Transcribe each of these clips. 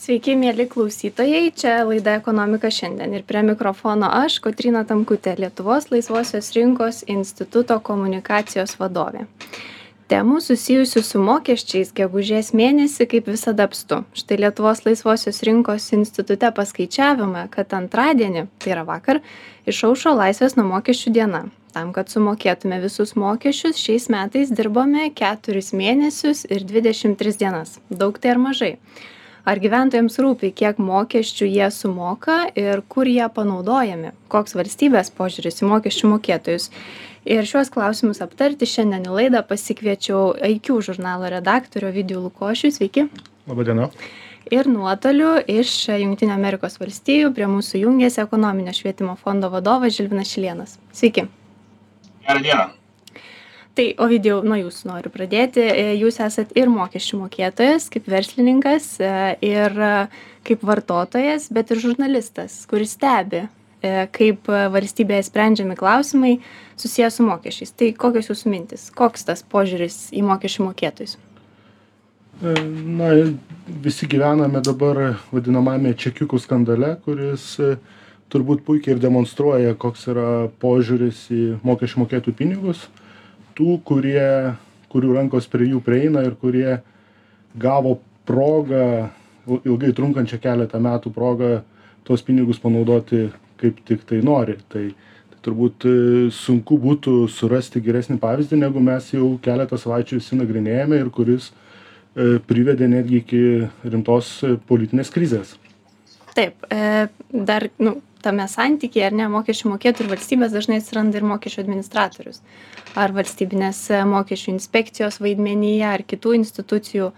Sveiki, mėly klausytojai, čia laida Ekonomika šiandien ir prie mikrofono aš, Kotrina Tamkutė, Lietuvos laisvosios rinkos instituto komunikacijos vadovė. Temų susijusių su mokesčiais gegužės mėnesį kaip visada apstu. Štai Lietuvos laisvosios rinkos institute paskaičiavome, kad antradienį, tai yra vakar, išaušo laisvės nuo mokesčių diena. Tam, kad sumokėtume visus mokesčius, šiais metais dirbome 4 mėnesius ir 23 dienas. Daug tai ar mažai? Ar gyventojams rūpi kiek mokesčių jie sumoka ir kur jie panaudojami? Koks valstybės požiūris į mokesčių mokėtojus? Ir šiuos klausimus aptarti šiandien į laidą pasikviečiau iq žurnalo redaktorių ovidijų lukošių. Sveiki. Laba diena ir nuotoliu iš jungtinių amerikos valstijų prie mūsų jungiasi ekonominio švietimo fondo vadovas žilvinas šilėnas. Sveiki. Gerą dieną tai ovidijau nuo jūsų noriu pradėti. E, jūs esat ir mokesčių mokėtojas kaip verslininkas e, ir e, kaip vartotojas bet ir žurnalistas kuris stebi kaip valstybėje sprendžiami klausimai susiję su mokesčiais. Tai kokios jūsų mintys? Koks tas požiūris į mokesčių mokėtojus? Na visi gyvename dabar vadinamajame čekiukų skandale kuris turbūt puikiai ir demonstruoja koks yra požiūris į mokesčių mokėtojų pinigus tų kurie kurių rankos prie jų prieina ir kurie gavo progą ilgai trunkančią keletą metų progą tuos pinigus panaudoti kaip tik tai nori. Tai tai turbūt e, sunku būtų surasti geresnį pavyzdį negu mes jau keletą savaičių visi nagrinėjame ir kuris e, privedė netgi iki rimtos politinės krizės. Taip e, dar nu tame santykyje ar ne mokesčių mokėtojų ir valstybės dažnai atsiranda ir mokesčių administratorius. Ar valstybinės e, mokesčių inspekcijos vaidmenyje ar kitų institucijų.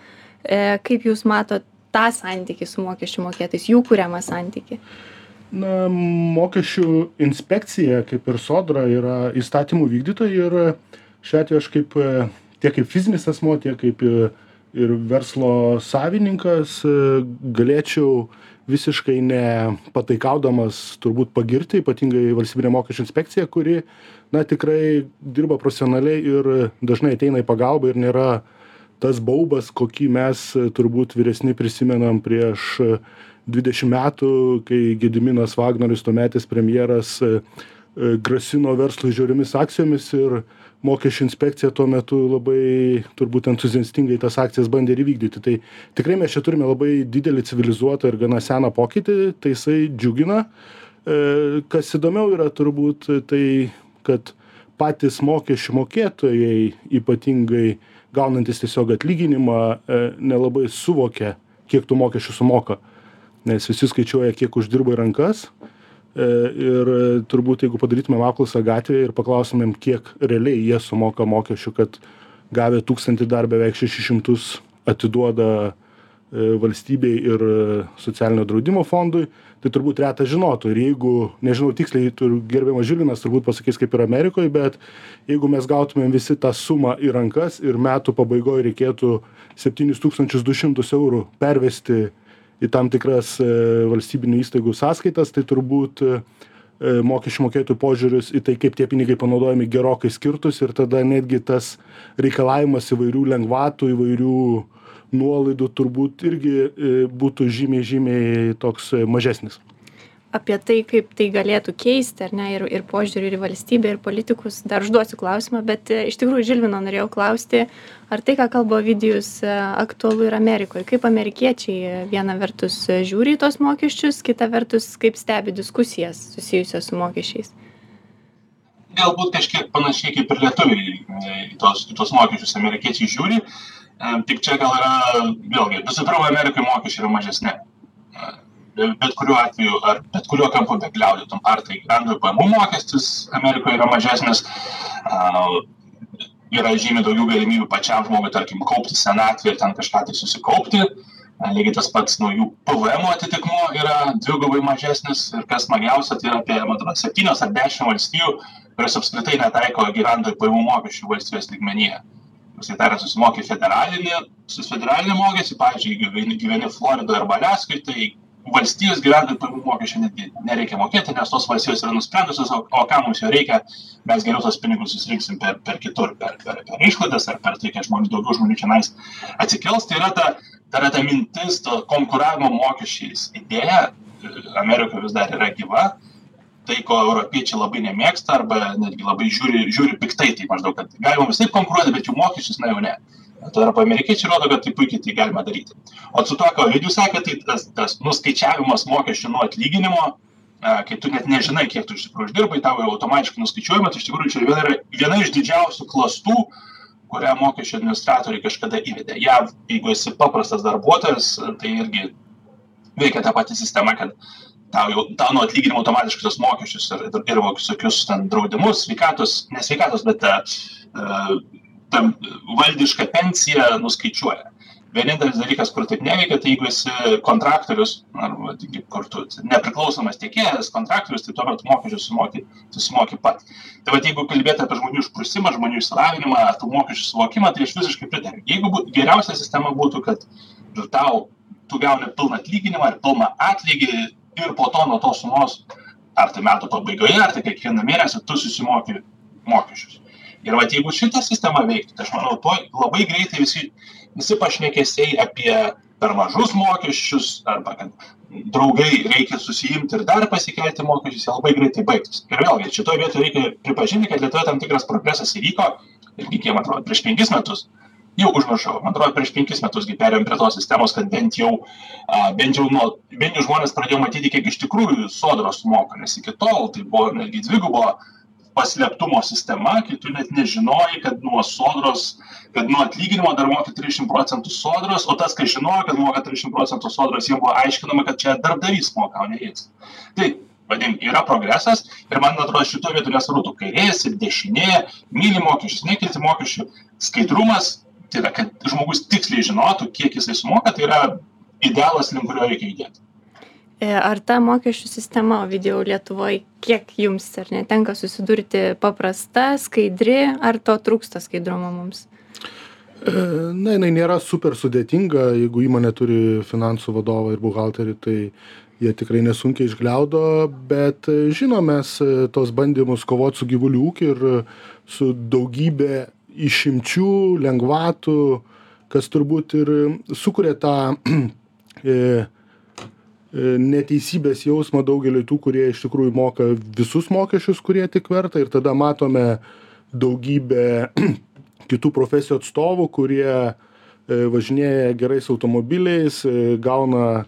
E, kaip jūs matot tą santykį su mokesčių mokėtojais jų kuriamą santykį? Na mokesčių inspekcija kaip ir sodra yra įstatymų vykdytojai ir šiuo atveju aš kaip e, tiek kaip fizinis asmuo tiek kaip ir verslo savininkas galėčiau visiškai nepataikaudamas turbūt pagirti ypatingai valstybinę mokesčių inspekciją kuri na tikrai dirba profesionaliai ir dažnai ateina į pagalbą ir nėra tas baubas kokį mes turbūt vyresni prisimenam prieš dvidešim metų kai gediminas vagnorius tuometis premjeras grasino verslui žiauriomis akcijomis ir mokesčių inspekcija tuo metu labai turbūt entuziastingai tas akcijas bandė ir įvykdyti. Tai tikrai mes čia turime labai didelį civilizuotą ir gana seną pokytį tai jisai džiugina. E, kas įdomiau yra turbūt tai kad patys mokesčių mokėtojai ypatingai gaunantys tiesiog atlyginimą e, nelabai suvokia kiek tų mokesčių sumoka. Nes visi skaičiuoja kiek uždirba į rankas ir e, turbūt jeigu padarytumėm apklausą gatvėje ir paklaustumėm kiek realiai jie sumoka mokesčių kad gavę tūkstantį dar beveik šešis šimtus atiduoda e, valstybei ir socialinio draudimo fondui tai turbūt retas žinotų. Ir jeigu nežinau tiksliai gerbiamas žilvinas turbūt pasakys kaip yra amerikoj bet jeigu mes gautumėm visi tą sumą į rankas ir metų pabaigoj reikėtų septynis tūkstančius du šimtus eurų pervesti į tam tikras e, valstybinių įstaigų sąskaitas tai turbūt e, mokesčių mokėtojų požiūris į tai kaip tie pinigai panaudojami gerokai skirtųsi ir tada netgi tas reikalavimas įvairių lengvatų įvairių nuolaidų turbūt irgi e, būtų žymiai žymiai toks mažesnis apie tai kaip tai galėtų keisti ar ne ir ir požiūrį ir į valstybę ir politikus. Dar užduosiu klausimą bet e, iš tikrųjų žilvino norėjau klausti ar tai ką kalba ovidijus e, aktualu ir amerikoj? Kaip amerikiečiai e, viena vertus žiūri į tuos mokesčius kita vertus kaip stebi diskusijas susijusias su mokesčiais? Galbūt kažkiek panašiai kaip ir lietuviai į tuos, į tuos mokesčius amerikiečiai žiūri. Tik čia gal yra, vėlgi, visų pirma, Amerikai mokesčiai yra mažesni bet kuriuo atveju ar bet kuriuo kampu begliaudytum ar tai bendrojo pajamų mokestis amerikoj yra mažesnis yra žymiai daugiau galimybių pačiam žmogui tarkim kaupti senatvėj ir ten kažką tai susikaupti lygiai tas pats nuo jų pvmo atitikmuo yra dvigubai mažesnis ir kas smagiausia tai yra apie man atrodo septynios ar dešim valstijų kurios apskritai netaiko gyventojų pajamų mokesčių valstybės lygmenyje. Tiksliai tariant susimoki federalinį su federalinį mokestį pavyzdžiui gyveni gyveni floridoj arba aliaskoj tai valstijos gyventojų pajamų mokesčio netgi nereikia mokėti nes tos valstijos yra nusprendusios o o kam mums jo reikia mes geriau tuos pinigus susirinksim per per kitur per per per išlaidas ar per tai kad žmonių daugiau žmonių čionais atsikels. Tai yra ta tai yra ta mintis, to konkuravimo mokesčiais idėja. Amerikoje vis dar yra gyva, tai ko europiečiai labai nemėgsta arba netgi labai žiūri, žiūri piktai, tai maždaug, kad galima vis taip konkuruoti, bet jų mokesčius, na jau ne. Tuo tarpu amerikiečiai rodo, kad tai puikiai tai galima daryti. O su to, ką Vidijus sakė, tai tas, tas nuskaičiavimas mokesčių nuo atlyginimo, kai tu net nežinai, kiek tu iš tikrųjų uždirbai, tau jau automatiškai nuskaičiuojama, tai iš tikrųjų čia viena, viena iš didžiausių klastų, kurią mokesčių administratoriai kažkada įvedė. JAV, jeigu esi paprastas darbuotojas, tai irgi veikia ta pati sistema, kad tau jau tau nuo atlyginimo automatiškai tos mokesčius ir, ir, ir visokius ten draudimus, sveikatos, nesveikatos, bet uh, tam valdišką pensiją nuskaičiuoja. Vienintelis dalykas kur taip neveikia tai jeigu esi kontraktorius arba kur tu nepriklausomas tiekėjas kontraktorius tai tuomet mokesčius sumoki susimoki pats tai vat jeigu kalbėt apie žmonių išprusimą žmonių išsilavinimą tų mokesčių suvokimą tai aš visiškai pritariu. Jeigu būt geriausia sistema būtų kad tau tu gauni pilną atlyginimą ir pilną atlygį ir po to nuo tos sumos ar tai metų pabaigoje ar tai kiekvieną mėnesį tu susimoki mokesčius ir vat jeigu šita sistema veiktų tai aš manau tuoj labai greitai visi visi pašnekesiai apie per mažus mokesčius arba kad draugai reikia susiimti ir dar pasikelti mokesčius jie labai greitai baigtųsi ir vėlgi šitoj vietoj reikia pripažinti kad lietuvoje tam tikras progresas įvyko irgi kiek man atrodo prieš penkis metus jau užmiršau man atrodo prieš penkis metus gi perėjom prie tos sistemos kad bent jau a bent jau nuo bent jau žmonės pradėjo matyti kiek iš tikrųjų sodros sumoka nes iki tol tai buvo netgi dvigubo paslėptumo sistema, kai tu net nežinojai, kad nuo sodros, kad nuo atlyginimo dar moka 30 procentų sodros, o tas, kas žinojo, kad moka 30 procentų sodros, jiems buvo aiškinama, kad čia darbdavys moka, o ne jis. Tai, vadink, yra progresas ir man atrodo šito vietu nesvarbu, kairės ir dešinė, myli mokesčius, nekilti mokesčių, skaidrumas, tai yra, kad žmogus tiksliai žinotų, kiek jisai sumoka, tai yra idealas, link kurio reikia judėti. E, ar ta mokesčių sistema, Ovidijau, Lietuvoje, kiek jums ar netenka susidurti paprasta, skaidri, ar to trūksta skaidrumo mums? E, na, jinai nėra super sudėtinga, jeigu įmonė turi finansų vadovą ir buhalterį, tai jie tikrai nesunkiai išgliaudo, bet e, žinom mes tos bandymus kovoti su gyvulių ūkiu ir su daugybė išimčių, lengvatų, kas turbūt ir sukuria tą neteisybės jausmą daugeliui tų, kurie iš tikrųjų moka visus mokesčius, kurie tik verta. Ir tada matome daugybę kitų profesijų atstovų, kurie e, važinėja gerais automobiliais, e, gauna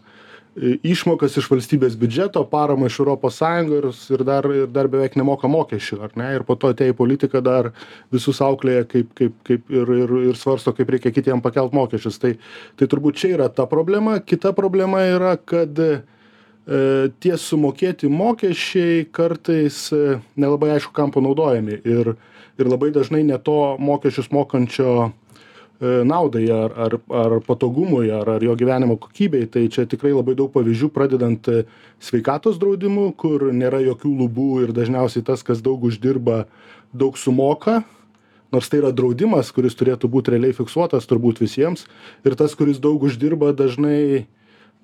išmokas iš valstybės biudžeto, paramą iš Europos Sąjungos ir dar, ir dar beveik nemoka mokesčių, ar ne? Ir po to atėjo į politiką dar visus auklėja kaip, kaip, kaip ir, ir, ir svarsto, kaip reikia kitiem pakelt mokesčius. Tai, tai turbūt čia yra ta problema. Kita problema yra, kad e, tie sumokėti mokesčiai kartais e, nelabai aišku, kam panaudojami. Ir, ir labai dažnai ne to mokesčius mokančio E, naudai ar ar ar patogumui ar ar jo gyvenimo kokybei. Tai čia tikrai labai daug pavyzdžių pradedant e, sveikatos draudimu kur nėra jokių lubų ir dažniausiai tas kas daug uždirba daug sumoka. Nors tai yra draudimas kuris turėtų būt realiai fiksuotas turbūt visiems. Ir tas kuris daug uždirba dažnai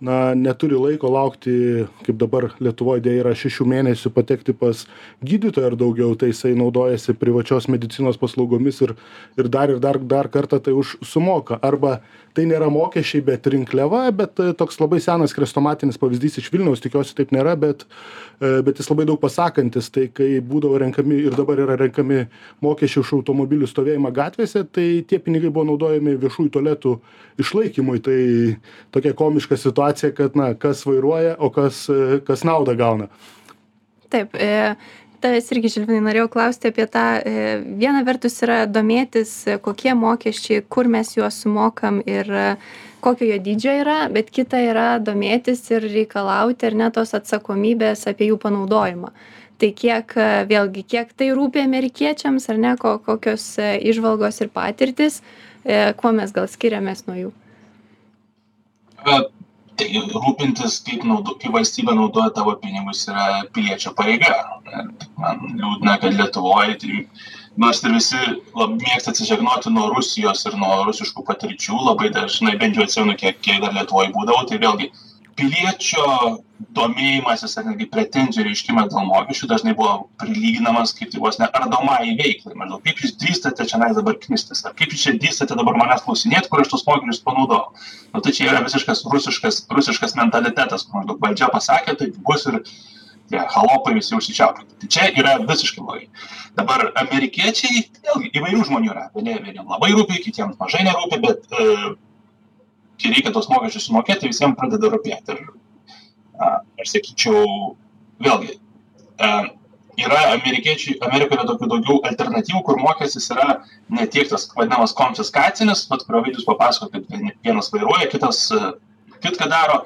na neturi laiko laukti kaip dabar lietuvoj deja yra šešių mėnesių patekti pas gydytoją ar daugiau tai jisai naudojasi privačios medicinos paslaugomis ir ir dar ir dar dar kartą tai už sumoka. Arba tai nėra mokesčiai bet rinkliava bet e, toks labai senas chrestomatinis pavyzdys iš vilniaus tikiuosi taip nėra bet e, bet jis labai daug pasakantis. Tai kai būdavo renkami ir dabar yra renkami mokesčiai už automobilių stovėjimą gatvėse tai tie pinigai buvo naudojami viešųjų tualetų išlaikymui. Tai tokia komiška situacija situacija, kad, na, kas vairuoja, o kas, e, kas naudą gauna. Taip, e, tavęs irgi, Žilvinai, norėjau klausti apie tą, e, viena vertus yra domėtis, e, kokie mokesčiai, kur mes juos sumokam ir kokio jo dydžio yra, bet kita yra domėtis ir reikalauti ar ne tos atsakomybės apie jų panaudojimą. Tai kiek, vėlgi, kiek tai rūpi amerikiečiams, ar ne, kokios išvalgos ir patirtis, kuo mes gal skiriamės nuo jų tai rūpintis kaip naudo kaip valstybė naudoja tavo pinigus yra piliečio pareiga man liūdna kad lietuvoj tai nors ir visi labai mėgsta atsižegnoti nuo rusijos ir nuo rusiškų patirčių labai dažnai bent jau atsimenu kiek kiek dar lietuvoj būdavau tai vėlgi piliečio domėjimasis ar netgi pretenzijų reiškimas dėl mokesčių dažnai buvo prilyginamas kaip tai vos ne ardomajai veiklai. Maždaug kaip jūs drįstate čionais dabar knistis ar kaip jūs čia drįstate dabar manęs klausinėt kur aš tuos mokesčius panaudojau? Nu tai čia yra visiškas rusiškas rusiškas mentalitetas kur maždaug valdžia pasakė taip bus ir tie halopai visi užsičiaupkite tai čia yra visiškai blogai. Dabar amerikiečiai vėlgi įvairių žmonių yra. Vieni vieniem labai rūpi kitiems mažai nerūpi bet e, kai reikia tuos mokesčius sumokėti visiems pradeda rūpėti ir aš sakyčiau, vėlgi, yra amerikiečiai, Amerikoje yra tokių daugiau alternatyvų, kur mokestis yra ne tiek tas vadinamas konfiskacinis, bet kurio vaidus papasako, kad vienas vairuoja, kitas kitką daro,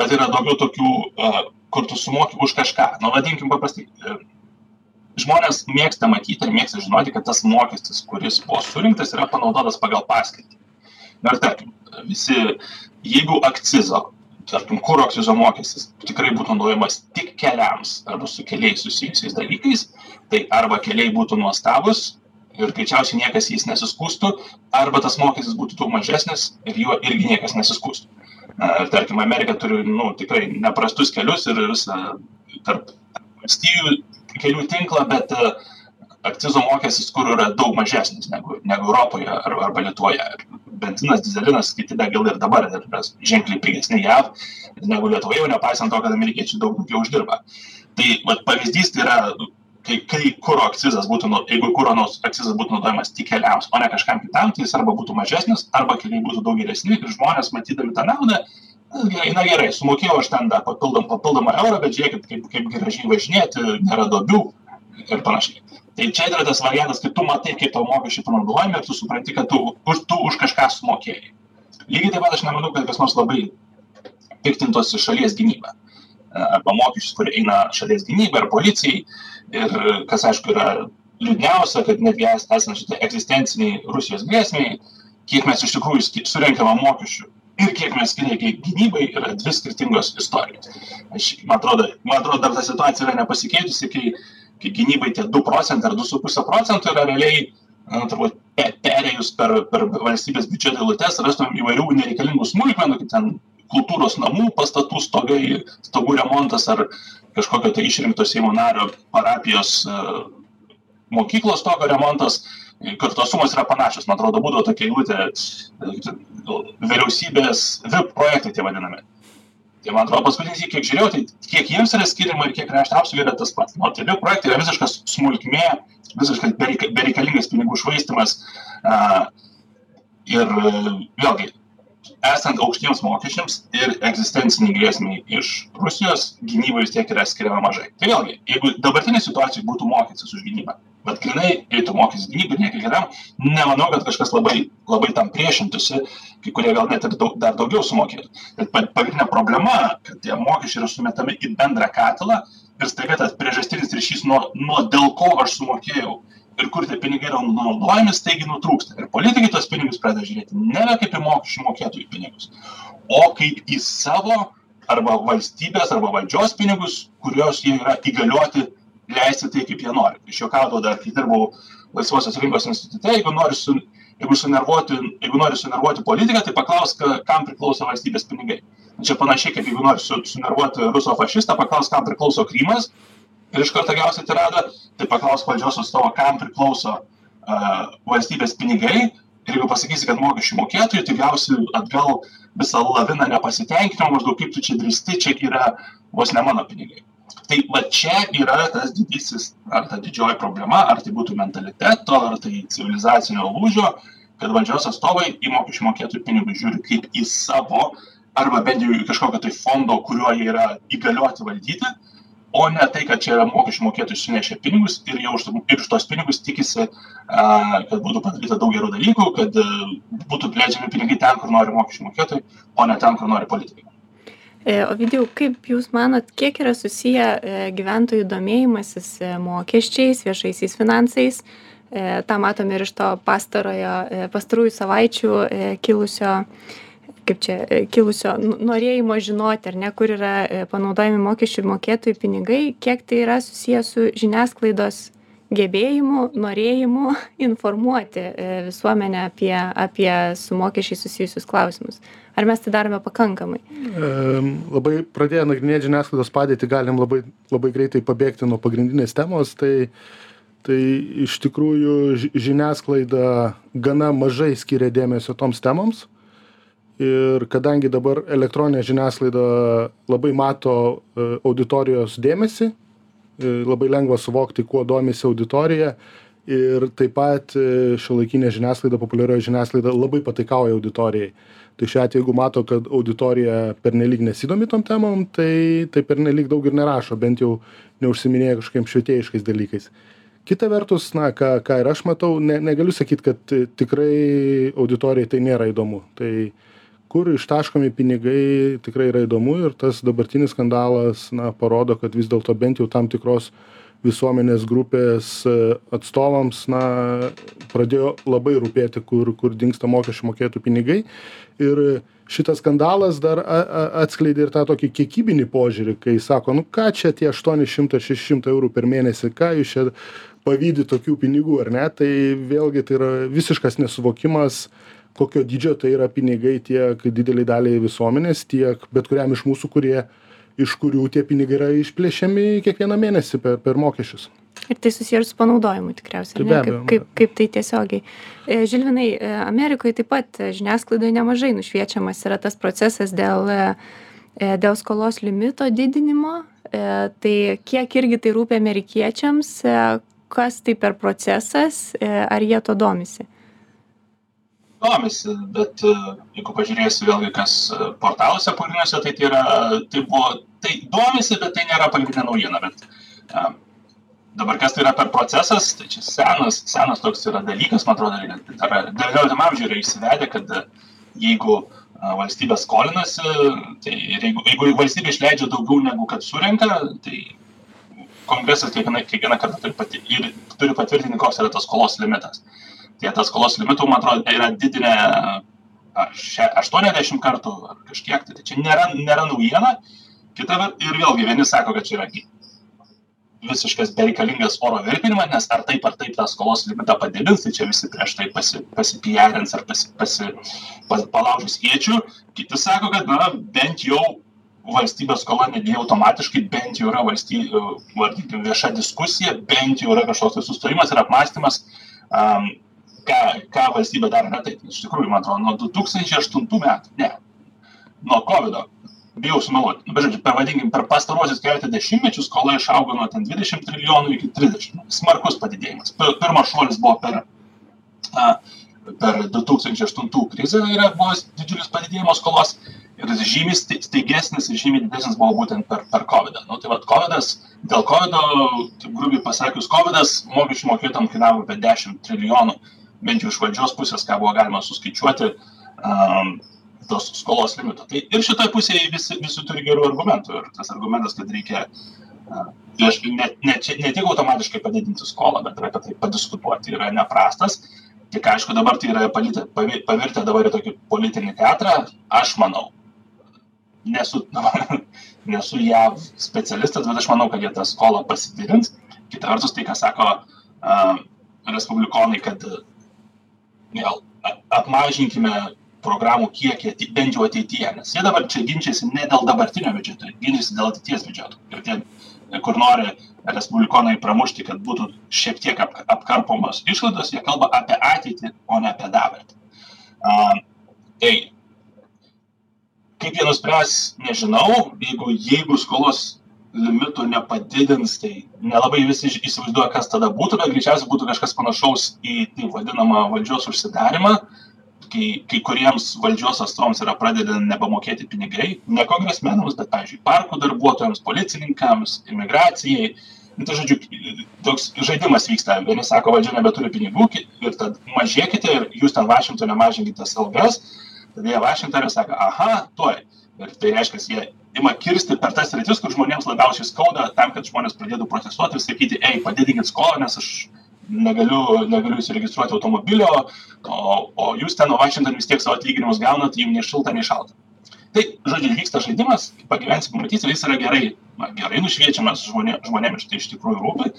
bet yra daugiau tokių, kur tu sumoki už kažką. Nu, vadinkim paprastai. Žmonės mėgsta matyti ir mėgsta žinoti, kad tas mokestis, kuris buvo surinktas, yra panaudotas pagal paskirtį. Na ir tarkim, visi, jeigu akcizo tarkim kuro akcizo mokestis tikrai būtų naudojamas tik keliams arba su keliais susijusiais dalykais tai arba keliai būtų nuostabūs ir greičiausiai niekas jais nesiskųstų arba tas mokestis būtų daug mažesnis ir juo irgi niekas nesiskųstų. Na tarkim amerika turi nu tikrai neprastus kelius ir visą tarp valstijų kelių tinklą bet akcizo mokestis kur yra daug mažesnis negu negu europoje ar arba lietuvoje benzinas dyzelinas kiti degalai ir dabar yra ženkliai pigesni jav negu lietuvoje nepaisant to kad amerikiečiai daug daugiau uždirba. Tai vat pavyzdys tai yra kai kai kuro akcizas būtų nu jeigu kuro nors akcizas būtų naudojamas tik keliams o ne kažkam kitam tai jis arba būtų mažesnis arba keliai būtų daug geresni ir žmonės matydami tą naudą na gerai sumokėjau aš ten dar papildom papildomą eurą bet žiūrėkit kaip kaip gražiai važinėti nėra duobių ir panašiai. Tai čia yra tas variantas kai tu matai kaip tavo mokesčiai panaudojami ir tu supranti kad tu už tu už kažką sumokėjai. Lygiai taip pat aš nemanau kad kas nors labai piktintųsi šalies gynyba arba mokesčius kurie eina šalies gynybai ar policijai. Ir kas aišku yra liūdniausia kad netgi esant šitai egzistencinei rusijos grėsmei kiek mes iš tikrųjų surenkame mokesčių ir kiek mes skiriame gynybai yra dvi skirtingos istorijos. Aš man atrodo man atrodo dar ta situacija yra nepasikeitusi kai gynybai tie du procentai ar du su puse procento yra realiai na turbūt pe perėjus per per valstybės biudžeto eilutes rastumėm įvairių nereikalingų smulkmenų kaip ten kultūros namų pastatų stogai stogų remontas ar kažkokio tai išrinkto seimo nario parapijos e, mokyklos stogo remontas. Kur tos sumos yra panašios man atrodo būdavo tokia eilutė e, vyriausybės vip projektai tie vadinami tai man atrodo paskutinįsyk kiek žiūrėjau tai kiek jiems yra skiriama ir kiek krašto apsaugai yra tas pats. Nu du projektai yra visiškas smulkmė visiškas bereika bereikalingas pinigų švaistymas a ir vėlgi esant aukštiems mokesčiams ir egzistencinei grėsmei iš rusijos gynybai vis tiek yra skiriama mažai. Tai vėlgi jeigu dabartinėj situacijoj būtų mokestis už gynybą vat grynai eitų mokestis gynybai nieko kitam nemanau kad kažkas labai labai tam priešintųsi kai kurie gal net ir daug dar daugiau sumokėtų. Bet pa pagrindinė problema kad tie mokesčiai yra sumetami į bendrą katilą ir staiga tas priežastinis ryšys nuo nuo dėl ko aš sumokėjau ir kur tie pinigai yra naudojami staigiai nutrūksta. Ir politikai tuos pinigus pradeda žiūrėti nebe kaip į mokesčių mokėtojų pinigus o kaip į savo arba valstybės arba valdžios pinigus kuriuos jie yra įgalioti leisti tai kaip jie nori. Aš juokaudavau dar kai dirbau laisvosios rinkos institute jeigu nori su jeigu sunervuoti jeigu nori sunervuoti politiką tai paklausk kam priklauso valstybės pinigai. Čia panašiai kaip jeigu nori su sunervuoti ruso fašistą paklausk kam priklauso krymas. Ir iš karto gausi tiradą tai paklausk valdžios atstovo kam priklauso a valstybės pinigai. Ir jeigu pasakysi kad mokesčių mokėtojų tai gausi atgal visą laviną nepasitenkinimo maždaug kaip tu čia drįsti čia yra vos ne mano pinigai tai va čia yra tas didysis ar ta didžioji problema ar tai būtų mentaliteto ar tai civilizacinio lūžio kad valdžios atstovai į mokesčių mokėtojų pinigus. Žiūri kaip į savo arba bent jau į kažkokio tai fondo kuriuo jie yra įgalioti valdyti o ne tai kad čia yra mokesčių mokėtojai sunešė pinigus ir jie už ir už tuos pinigus tikisi a kad būtų padaryta daug gerų dalykų kad būtų leidžiami pinigai ten kur nori mokesčių mokėtojai o ne ten kur nori politikai. E, Ovidijau, kaip Jūs manot, kiek yra susiję e, gyventojų domėjimasis e, mokesčiais, viešaisiais finansais? Ta matome ir iš to pastarojo, pastarųjų savaičių kilusio, kaip čia, kilusio norėjimo žinoti, ar ne, kur yra panaudojami mokesčių mokėtojų pinigai, kiek tai yra susiję su žiniasklaidos gebėjimu norėjimu informuoti e, visuomenę apie apie su mokesčiais susijusius klausimus. Ar mes tai darome pakankamai? Labai pradėję nagrinėt žiniasklaidos padėtį galim labai labai greitai pabėgti nuo pagrindinės temos. Tai tai iš tikrųjų žiniasklaida gana mažai skiria dėmesio toms temoms. Ir kadangi dabar elektroninė žiniasklaida labai mato e, auditorijos dėmesį labai lengva suvokti, kuo domisi auditorija. Ir taip pat e, šiuolaikinė žiniasklaida, populiarioji žiniasklaida labai pataikauja auditorijai. Tai šiuo atveju, jeigu mato, kad auditorija pernelyg nesidomi tom temom, tai, tai pernelyg daug ir nerašo, bent jau neužsiminėja kažkokiem švietėjiškais dalykais. Kita vertus, na, ką, ką ir aš matau, ne, negaliu sakyti, kad tikrai auditorijai tai nėra įdomu. Tai uh, kur ištaškomi pinigai tikrai yra įdomu ir tas dabartinis skandalas na parodo kad vis dėlto bent jau tam tikros visuomenės grupės e, atstovams na pradėjo labai rūpėti kur kur dingsta mokesčių mokėtojų pinigai. Ir šitas skandalas dar a a atskleidė ir tą tokį kiekybinį požiūrį kai sako nu ką čia tie aštuoni šimtai šeši šimtai eurų per mėnesį ką jūs čia pavydit tokių pinigų ar ne? Tai vėlgi tai yra visiškas nesuvokimas kokio dydžio tai yra pinigai tiek didelei daliai visuomenės tiek bet kuriam iš mūsų kurie iš kurių tie pinigai yra išplėšiami kiekvieną mėnesį per per mokesčius Ir tai susiję ir su panaudojimu tikriausiai, Tai ne? kaip, kaip, kaip tai tiesiogiai. E, Žilvinai, e, Amerikoje taip pat e, žiniasklaidoje nemažai nušviečiamas yra tas procesas dėl, dėl skolos limito didinimo. Tai kiek irgi tai rūpia amerikiečiams, kas tai per procesas, ar jie to domisi? Domisi bet e, jeigu pažiūrėsi vėlgi kas e, portaluose pagrindiniuose tai tai yra tai buvo tai domisi bet tai nėra pagrindinė naujiena bet a, dabar kas tai yra per procesas tai čia senas senas toks yra dalykas man atrodo dar devynioliktam amžiuj yra įsivedę kad e, jeigu valstybė skolinasi tai jeigu jeigu valstybė išleidžia daugiau negu kad surenka tai kongresas kiekvieną kiekvieną kartą turi pati ir turi patvirtinti koks yra tas skolos limitas tie tas skolos limitų, man atrodo, yra didinę ar še, 80 kartų ar kažkiek, tai, čia nėra, nėra naujiena. Kita ir vėlgi vieni sako, kad čia yra visiškas bereikalingas oro virpinimas, nes ar taip ar taip tą skolos limitą padidins, tai čia visi prieš tai pasi, pasipijarins ar pasi, pasi, pas, palaužys iečių. Kiti sako, kad na, bent jau valstybės skola nedėjo automatiškai, bent jau yra valstybė, vieša diskusija, bent jau yra kažkoks tai sustarimas ir apmąstymas, um, ką, ką valstybė daro ne taip. Iš tikrųjų, man atrodo, nuo 2008 metų, ne, nuo COVID, bijau sumeluoti, nu, bet žodžiu, per, vadinkim, per pastarosius keletą dešimtmečių skola išaugo nuo 20 trilijonų iki 30. Smarkus padidėjimas. Pirmas šuolis buvo per, a, per 2008 krizę yra buvęs didžiulis padidėjimas skolos ir žymiai staigesnis ir žymiai didesnis buvo būtent per, per COVID. -ą. Nu, tai vad, COVID, dėl COVID, taip grubiai pasakius, COVID mokesčių mokėtam kainavo apie 10 trilijonų bent jau iš valdžios pusės, ką buvo galima suskaičiuoti, um, tos skolos limito. Tai ir šitoje pusėje visi, visi turi gerų argumentų. Ir tas argumentas, kad reikia uh, ne, ne, ne tik automatiškai padidinti skolą, bet ir apie tai padiskutuoti, yra neprastas. Tik aišku, dabar tai yra pavirtę dabar į tokį politinį teatrą, aš manau. Nesu, nesu JAV specialistas, bet aš manau, kad jie tą skolą pasididins. Kita vertus, tai, ką sako uh, respublikonai, kad vėl apmažinkime programų kiekį bent jau ateityje, nes jie dabar čia ginčiasi ne dėl dabartinio biudžeto, ginčiasi dėl ateities biudžeto. Ir tie, kur nori respublikonai pramušti, kad būtų šiek tiek ap, apkarpomos išlaidos, jie kalba apie ateitį, o ne apie dabartį. Uh, tai kaip jie nuspręs, nežinau, jeigu, jeigu skolos limitų nepadidins, tai nelabai visi įsivaizduoja, kas tada būtų, bet greičiausiai būtų kažkas panašaus į taip vadinamą valdžios užsidarimą, kai, kai kuriems valdžios atstovams yra pradedami nebemokėti pinigai, ne kongresmenams, bet, pavyzdžiui, parkų darbuotojams, policininkams, imigracijai. Nu, tai žodžiu, toks žaidimas vyksta. Vieni sako, valdžia nebeturi pinigų ir tad mažėkite ir jūs ten Vašingtonė mažinkite algas. Tada jie Vašingtonė sako, aha, tuoj. Ir tai reiškia, jie ima kirsti per tas rytis, kur žmonėms labiausiai skauda, tam, kad žmonės pradėtų protestuoti ir sakyti, ei, padidinkit skolą, nes aš negaliu, negaliu įsiregistruoti automobilio, o, o jūs ten, o Vašington vis tiek savo atlyginimus gaunat, jums nei šilta, nei šalta. tai žodžiu vyksta žaidimas pagyvensi pamatysi jis yra gerai na gerai nušviečiamas žmonė žmonėm tai iš tikrųjų rūpi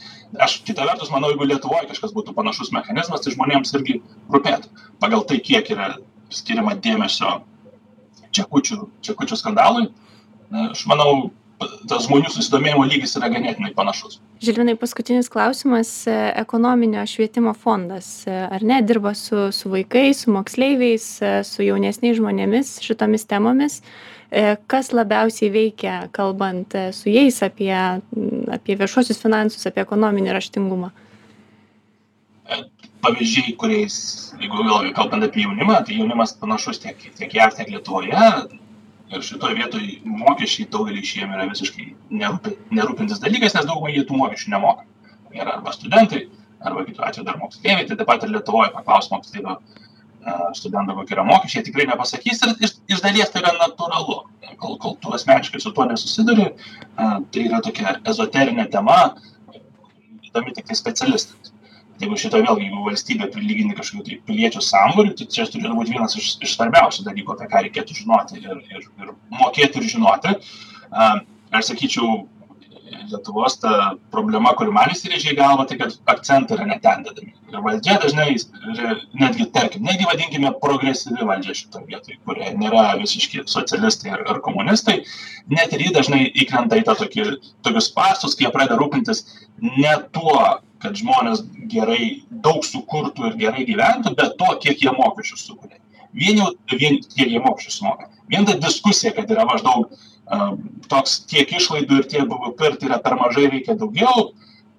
aš kita vertus manau jeigu lietuvoj kažkas būtų panašus mechanizmas tai žmonėms irgi rūpėtų pagal tai kiek yra skiriama dėmesio čekučių čekučių skandalui na aš manau tas žmonių susidomėjimo lygis yra ganėtinai panašus. Žilvinai, paskutinis klausimas. Ekonominio švietimo fondas, ar ne, dirba su, su vaikais, su moksleiviais, su jaunesniais žmonėmis šitomis temomis. Kas labiausiai veikia, kalbant su jais apie, apie viešuosius finansus, apie ekonominį raštingumą? Pavyzdžiai, kuriais, jeigu kalbant apie jaunimą, tai jaunimas panašus tiek, tiek JAV, tiek Lietuvoje, ir šitoj vietoj mokesčiai daugeliui iš jiem yra visiškai nerūpi, nerūpintis dalykas, nes daugumai jie tų mokesčių nemoka. Yra arba studentai, arba kitu atveju dar moksleiviai, tai taip pat ir Lietuvoje paklaus moksleivio studento, kokie yra mokesčiai, tikrai nepasakys ir iš, iš dalies tai yra natūralu. Kol, kol tu asmeniškai su tuo nesusiduri, tai yra tokia ezoterinė tema, įdomi tik tai specialistams jeigu šitoj vėlgi jeigu valstybė prilygini kažkokių tai piliečių sambūrių tai čia turėtų būt vienas iš iš svarbiausių dalykų apie ką reikėtų žinoti ir ir ir mokėti ir žinoti. Aš sakyčiau lietuvos ta problema kuri man įsirėžė į galvą tai kad akcentai yra ne ten dedami ir valdžia dažnai netgi tarkim netgi vadinkime progresyvi valdžia šitoj vietoj kurie nėra visiški socialistai ar ar komunistai net ir ji dažnai įkrenta į tą tokį tokius spąstus kai jie pradeda rūpintis ne tuo kad žmonės gerai daug sukurtų ir gerai gyventų, bet to, kiek jie mokesčių sukuria. Vien jau, vien kiek jie mokesčių sumoka. Vien ta diskusija, kad yra maždaug uh, toks tiek išlaidų ir tiek BVP ir tai yra per mažai, reikia daugiau,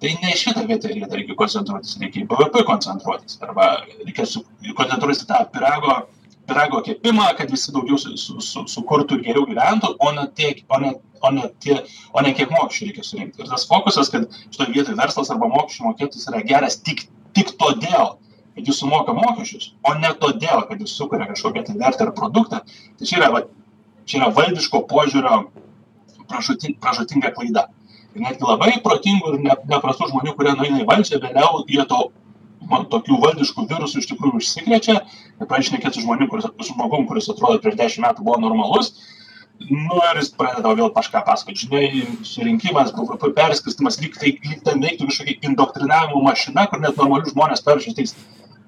tai ne šitą vietą reikia, koncentruotis, reikia į BVP koncentruotis. Arba reikia koncentruotis tą pirago pyrago kepimą, kad visi daugiau su, su, su, sukurtų ir geriau gyventų, o ne, tiek, o, ne, o, ne tie, o ne kiek mokesčių reikia surinkti. Ir tas fokusas, kad šitoje vietoje verslas arba mokesčių mokėtis yra geras tik, tik todėl, kad jis sumoka mokesčius, o ne todėl, kad jis sukuria kažkokią tai vertę ar produktą, tai čia yra, va, čia yra valdiško požiūrio pražutinga klaida. Ir netgi labai protingų ir ne, neprastų žmonių, kurie nueina į valdžią, vėliau jie to tokių valdiškų virusų iš tikrųjų užsikrečia. Ir pradedi šnekėt su žmonių kuris su žmogum kuris atrodo prieš dešim metų buvo normalus nu ir jis pradeda vėl kažką pasakot. Žinai surinkimas bvp perskirstymas lyg tai lyg ten veiktų kažkokia indoktrinavimo mašina kur net normalius žmones paverčia tais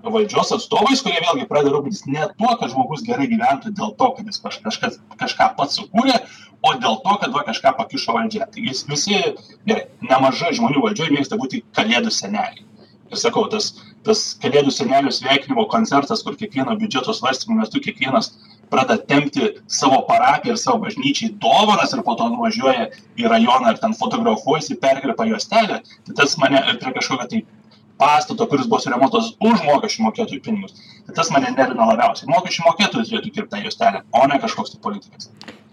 valdžios atstovais kurie vėlgi pradeda rūpintis ne tuo kad žmogus gerai gyventų dėl to kad jis kaž kažkas kažką pats sukūrė o dėl to kad va kažką pakišo valdžia. Taigi visi gerai nemažai žmonių valdžioj mėgsta būti kalėdų seneliai. Ir sakau tas tas kalėdų senelio sveikinimo koncertas kur kiekvieno biudžeto svarstymo metu kiekvienas pradeda tempti savo parapijai ir savo bažnyčiai dovanas ir po to nuvažiuoja į rajoną ir ten fotografuojasi perkerpa juostelę tai tas mane prie kažkokio tai pastato kuris buvo suremontuotas už mokesčių mokėtojų pinigus tai tas mane nervina labiausiai. Mokesčių mokėtojai turėtų kirpt tą juostelę o ne kažkoks tai politikas.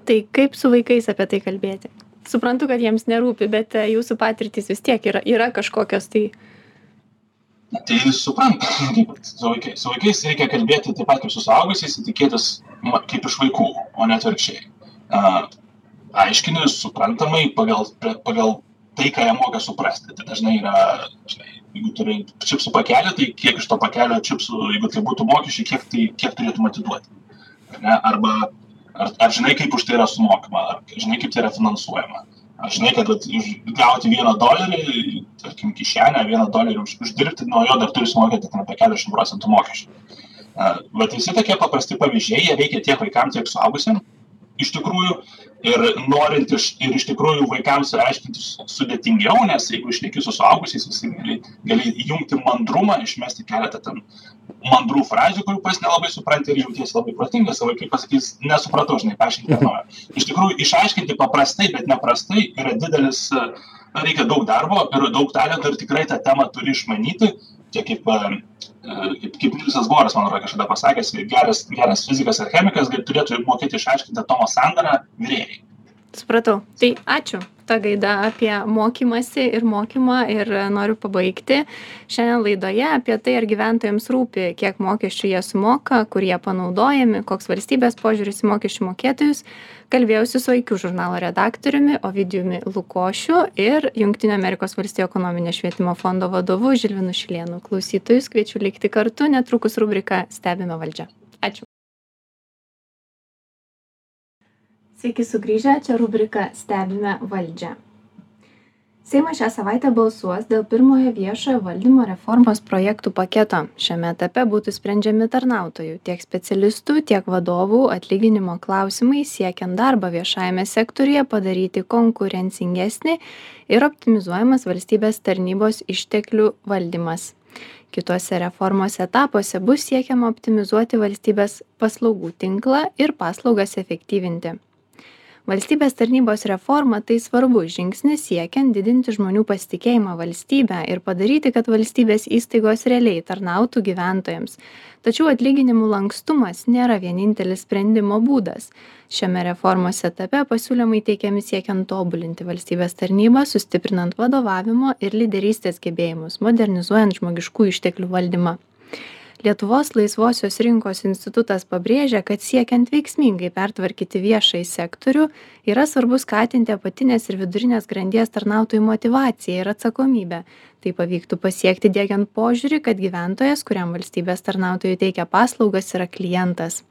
Tai kaip su vaikais apie tai kalbėti? Suprantu kad jiems nerūpi bet e, jūsų patirtys vis tiek yra yra kažkokios tai tai supranta. Kaip su vaikais su vaikais reikia kalbėti taip pat kaip su suaugusiais tikėtis kaip iš vaikų o ne atvirkščiai. Aiškini suprantamai pagal pagal tai ką jie moka suprasti. Tai dažnai yra žinai jeigu turi čipsų pakelį tai kiek iš to pakelio čipsų jeigu tai būtų mokesčiai kiek tai kiek turėtum atiduoti ne? Arba ar ar žinai kaip už tai yra sumokama ar žinai kaip tai yra finansuojama. Aš žinai kad už gauti vieną dolerį tarkim kišenę vieną dolerį už uždirbti nuo jo dar turi sumokėti apie keturiasdešim procentų mokesčių. Vat visi tokie paprasti pavyzdžiai jie veikia tiek vaikam tiek suaugusiem iš tikrųjų ir norint iš ir iš tikrųjų vaikams aiškinti sudėtingiau nes jeigu šneki su suaugusiais visi gali gali įjungti mandrumą išmesti keletą ten mandrų frazių kurių pats nelabai supranti ir jautiesi labai protingas o vaikai pasakys nesupratau žinai paaiškink iš naujo iš tikrųjų išaiškinti paprastai bet neprastai yra didelis reikia daug darbo ir daug talento ir tikrai tą temą turi išmanyti čia kaip kaip kaip Nilsas Boras, man atrodo, kažkada pasakęs, geras, geras fizikas ar chemikas turėtų mokėti išaiškinti atomo sandarą vyrėjai. Supratau. Tai ačiū. Ta gaida apie mokymasi ir mokymą ir noriu pabaigti šiandien laidoje apie tai ar gyventojams rūpi kiek mokesčių jie sumoka kur jie panaudojami koks valstybės požiūris į mokesčių mokėtojus. Kalbėjausi su iq žurnalo redaktoriumi ovidijumi lukošiu ir jungtinių amerikos valstijų ekonominio švietimo fondo vadovu žilvinu šilėnu. Klausytojus kviečiu likti kartu. Netrukus rubrika stebime valdžią Sveiki sugrįžę, čia rubrika Stebime valdžią. Seimas šią savaitę balsuos dėl pirmojo viešojo valdymo reformos projektų paketo. Šiame etape būtų sprendžiami tarnautojų, tiek specialistų, tiek vadovų atlyginimo klausimai siekiant darbą viešajame sektoriuje padaryti konkurencingesnį ir optimizuojamas valstybės tarnybos išteklių valdymas. Kituose reformos etapuose bus siekiama optimizuoti valstybės paslaugų tinklą ir paslaugas efektyvinti valstybės tarnybos reforma tai svarbus žingsnis siekiant didinti žmonių pasitikėjimą valstybe ir padaryti kad valstybės įstaigos realiai tarnautų gyventojams. Tačiau atlyginimų lankstumas nėra vienintelis sprendimo būdas. Šiame reformos etape pasiūlymai teikiami siekiant tobulinti valstybės tarnybą sustiprinant vadovavimo ir lyderystės gebėjimus modernizuojant žmogiškųjų išteklių valdymą lietuvos laisvosios rinkos institutas pabrėžia kad siekiant veiksmingai pertvarkyti viešąjį sektorių yra svarbu skatinti apatinės ir vidurinės grandies tarnautojų motyvaciją ir atsakomybę. Tai pavyktų pasiekti diegiant požiūrį kad gyventojas kuriam valstybės tarnautojai teikia paslaugas yra klientas.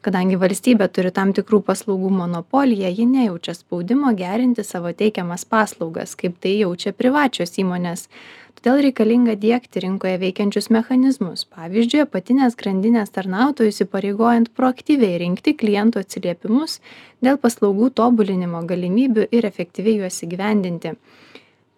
Kadangi valstybė turi tam tikrų paslaugų monopoliją ji nejaučia spaudimo gerinti savo teikiamas paslaugas kaip tai jaučia privačios įmonės todėl reikalinga diegti rinkoje veikiančius mechanizmus pavyzdžiui apatinės grandinės tarnautojus įpareigojant proaktyviai rinkti klientų atsiliepimus dėl paslaugų tobulinimo galimybių ir efektyviai juos įgyvendinti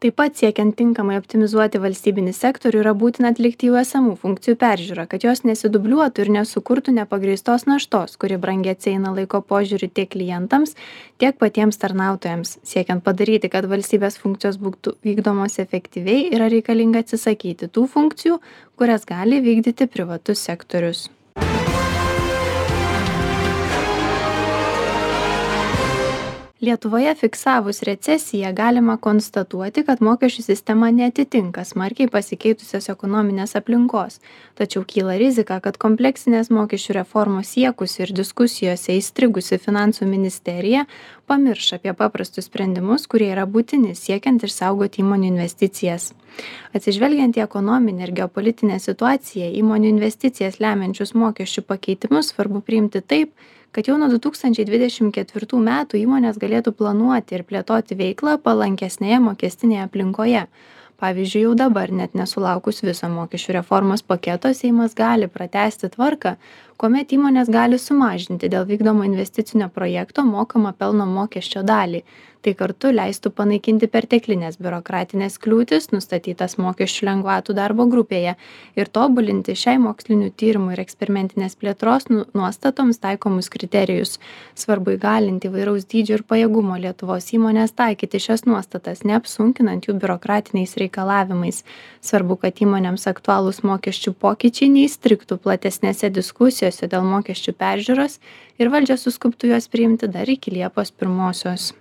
taip pat siekiant tinkamai optimizuoti valstybinį sektorių yra būtina atlikti jau esamų funkcijų peržiūrą kad jos nesidubliuotų ir nesukurtų nepagrįstos naštos kuri brangiai atsieina laiko požiūriu tiek klientams tiek patiems tarnautojams. Siekiant padaryti kad valstybės funkcijos būtų vykdomos efektyviai yra reikalinga atsisakyti tų funkcijų kurias gali vykdyti privatus sektorius lietuvoje fiksavus recesiją galima konstatuoti kad mokesčių sistema neatitinka smarkiai pasikeitusios ekonominės aplinkos. Tačiau kyla rizika kad kompleksinės mokesčių reformos siekusi ir diskusijose įstrigusi finansų ministerija pamirš apie paprastus sprendimus kurie yra būtini siekiant išsaugoti įmonių investicijas. Atsižvelgiant į ekonominę ir geopolitinę situaciją įmonių investicijas lemiančius mokesčių pakeitimus svarbu priimti taip kad jau nuo du tūkstančiai dvidešim ketvirtų metų įmonės galėtų planuoti ir plėtoti veiklą palankesnėje mokestinėje aplinkoje. Pavyzdžiui jau dabar net nesulaukus viso mokesčių reformos paketo seimas gali pratęsti tvarką kuomet įmonės gali sumažinti dėl vykdomo investicinio projekto mokamą pelno mokesčio dalį. Tai kartu leistų panaikinti perteklines biurokratines kliūtis nustatytas mokesčių lengvatų darbo grupėje ir tobulinti šiai mokslinių tyrimų ir eksperimentinės plėtros nu nuostatoms taikomus kriterijus. Svarbu įgalinti įvairaus dydžio ir pajėgumo lietuvos įmones taikyti šias nuostatas neapsunkinant jų biurokratiniais reikalavimais. Svarbu kad įmonėms aktualūs mokesčių pokyčiai neįstrigtų platesnėse diskusijose dėl mokesčių peržiūros ir valdžia suskubtų juos priimti dar iki liepos pirmosios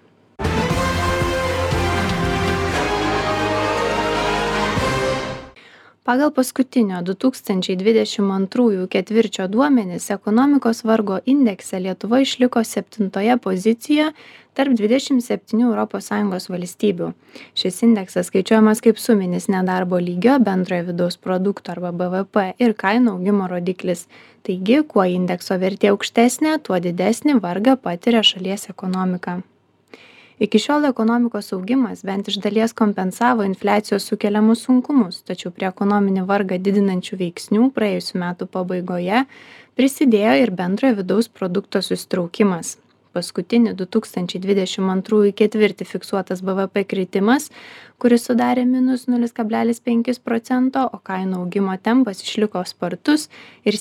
pagal paskutinio du tūkstančiai dvidešim antrųjų ketvirčio duomenis ekonomikos vargo indekse lietuva išliko septintoje pozicijoje tarp dvidešim septynių europos sąjungos valstybių. Šis indeksas skaičiuojamas kaip suminis nedarbo lygio bendrojo vidaus produkto arba bvp ir kainų augimo rodiklis. Taigi kuo indekso vertė aukštesnė tuo didesnį vargą patiria šalies ekonomika iki šiol ekonomikos augimas bent iš dalies kompensavo infliacijos sukeliamus sunkumus tačiau prie ekonominį vargą didinančių veiksnių praėjusių metų pabaigoje prisidėjo ir bendrojo vidaus produkto susitraukimas. Paskutinį du tūkstančiai dvidešim antrųjų ketvirtį fiksuotas bvp kritimas kuris sudarė minus nulis kablelis penkis procento o kainų augimo tempas išliko spartus ir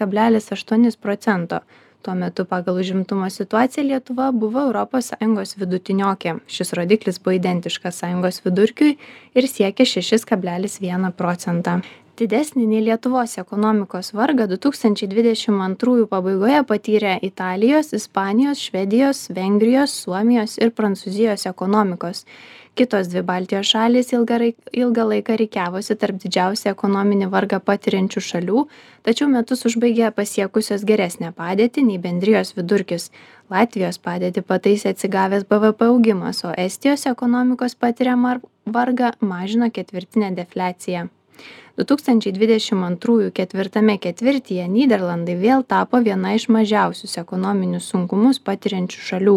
kablelis aštuonis procento tuo metu pagal užimtumo situaciją lietuva buvo europos sąjungos vidutiniokė. Šis rodiklis buvo identiškas sąjungos vidurkiui ir siekė šešis kablelis vieną procentą. Didesnį nei lietuvos ekonomikos vargą du tūkstančiai dvidešim antrųjų pabaigoje patyrė italijos ispanijos švedijos vengrijos suomijos ir prancūzijos ekonomikos kitos dvi baltijos šalys ilgą rai ilgą laiką rikiavosi tarp didžiausią ekonominį vargą patiriančių šalių tačiau metus užbaigė pasiekusios geresnę padėtį nei bendrijos vidurkis. Latvijos padėtį pataisė atsigavęs bvp augimas o estijos ekonomikos patiriamą vargą mažino ketvirtinė defliacija du tūkstančiai dvidešim antrųjų ketvirtame ketvirtyje nyderlandai vėl tapo viena iš mažiausius ekonominius sunkumus patiriančių šalių.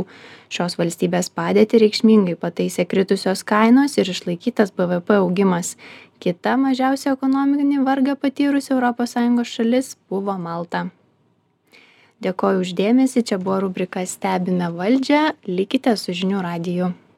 Šios valstybės padėtį reikšmingai pataisė kritusios kainos ir išlaikytas bvp augimas. Kita mažiausią ekonominį vargą patyrusi europos sąjungos šalis buvo malta. Dėkoju už dėmesį čia buvo rubrika stebime valdžią. Likite su žinių radiju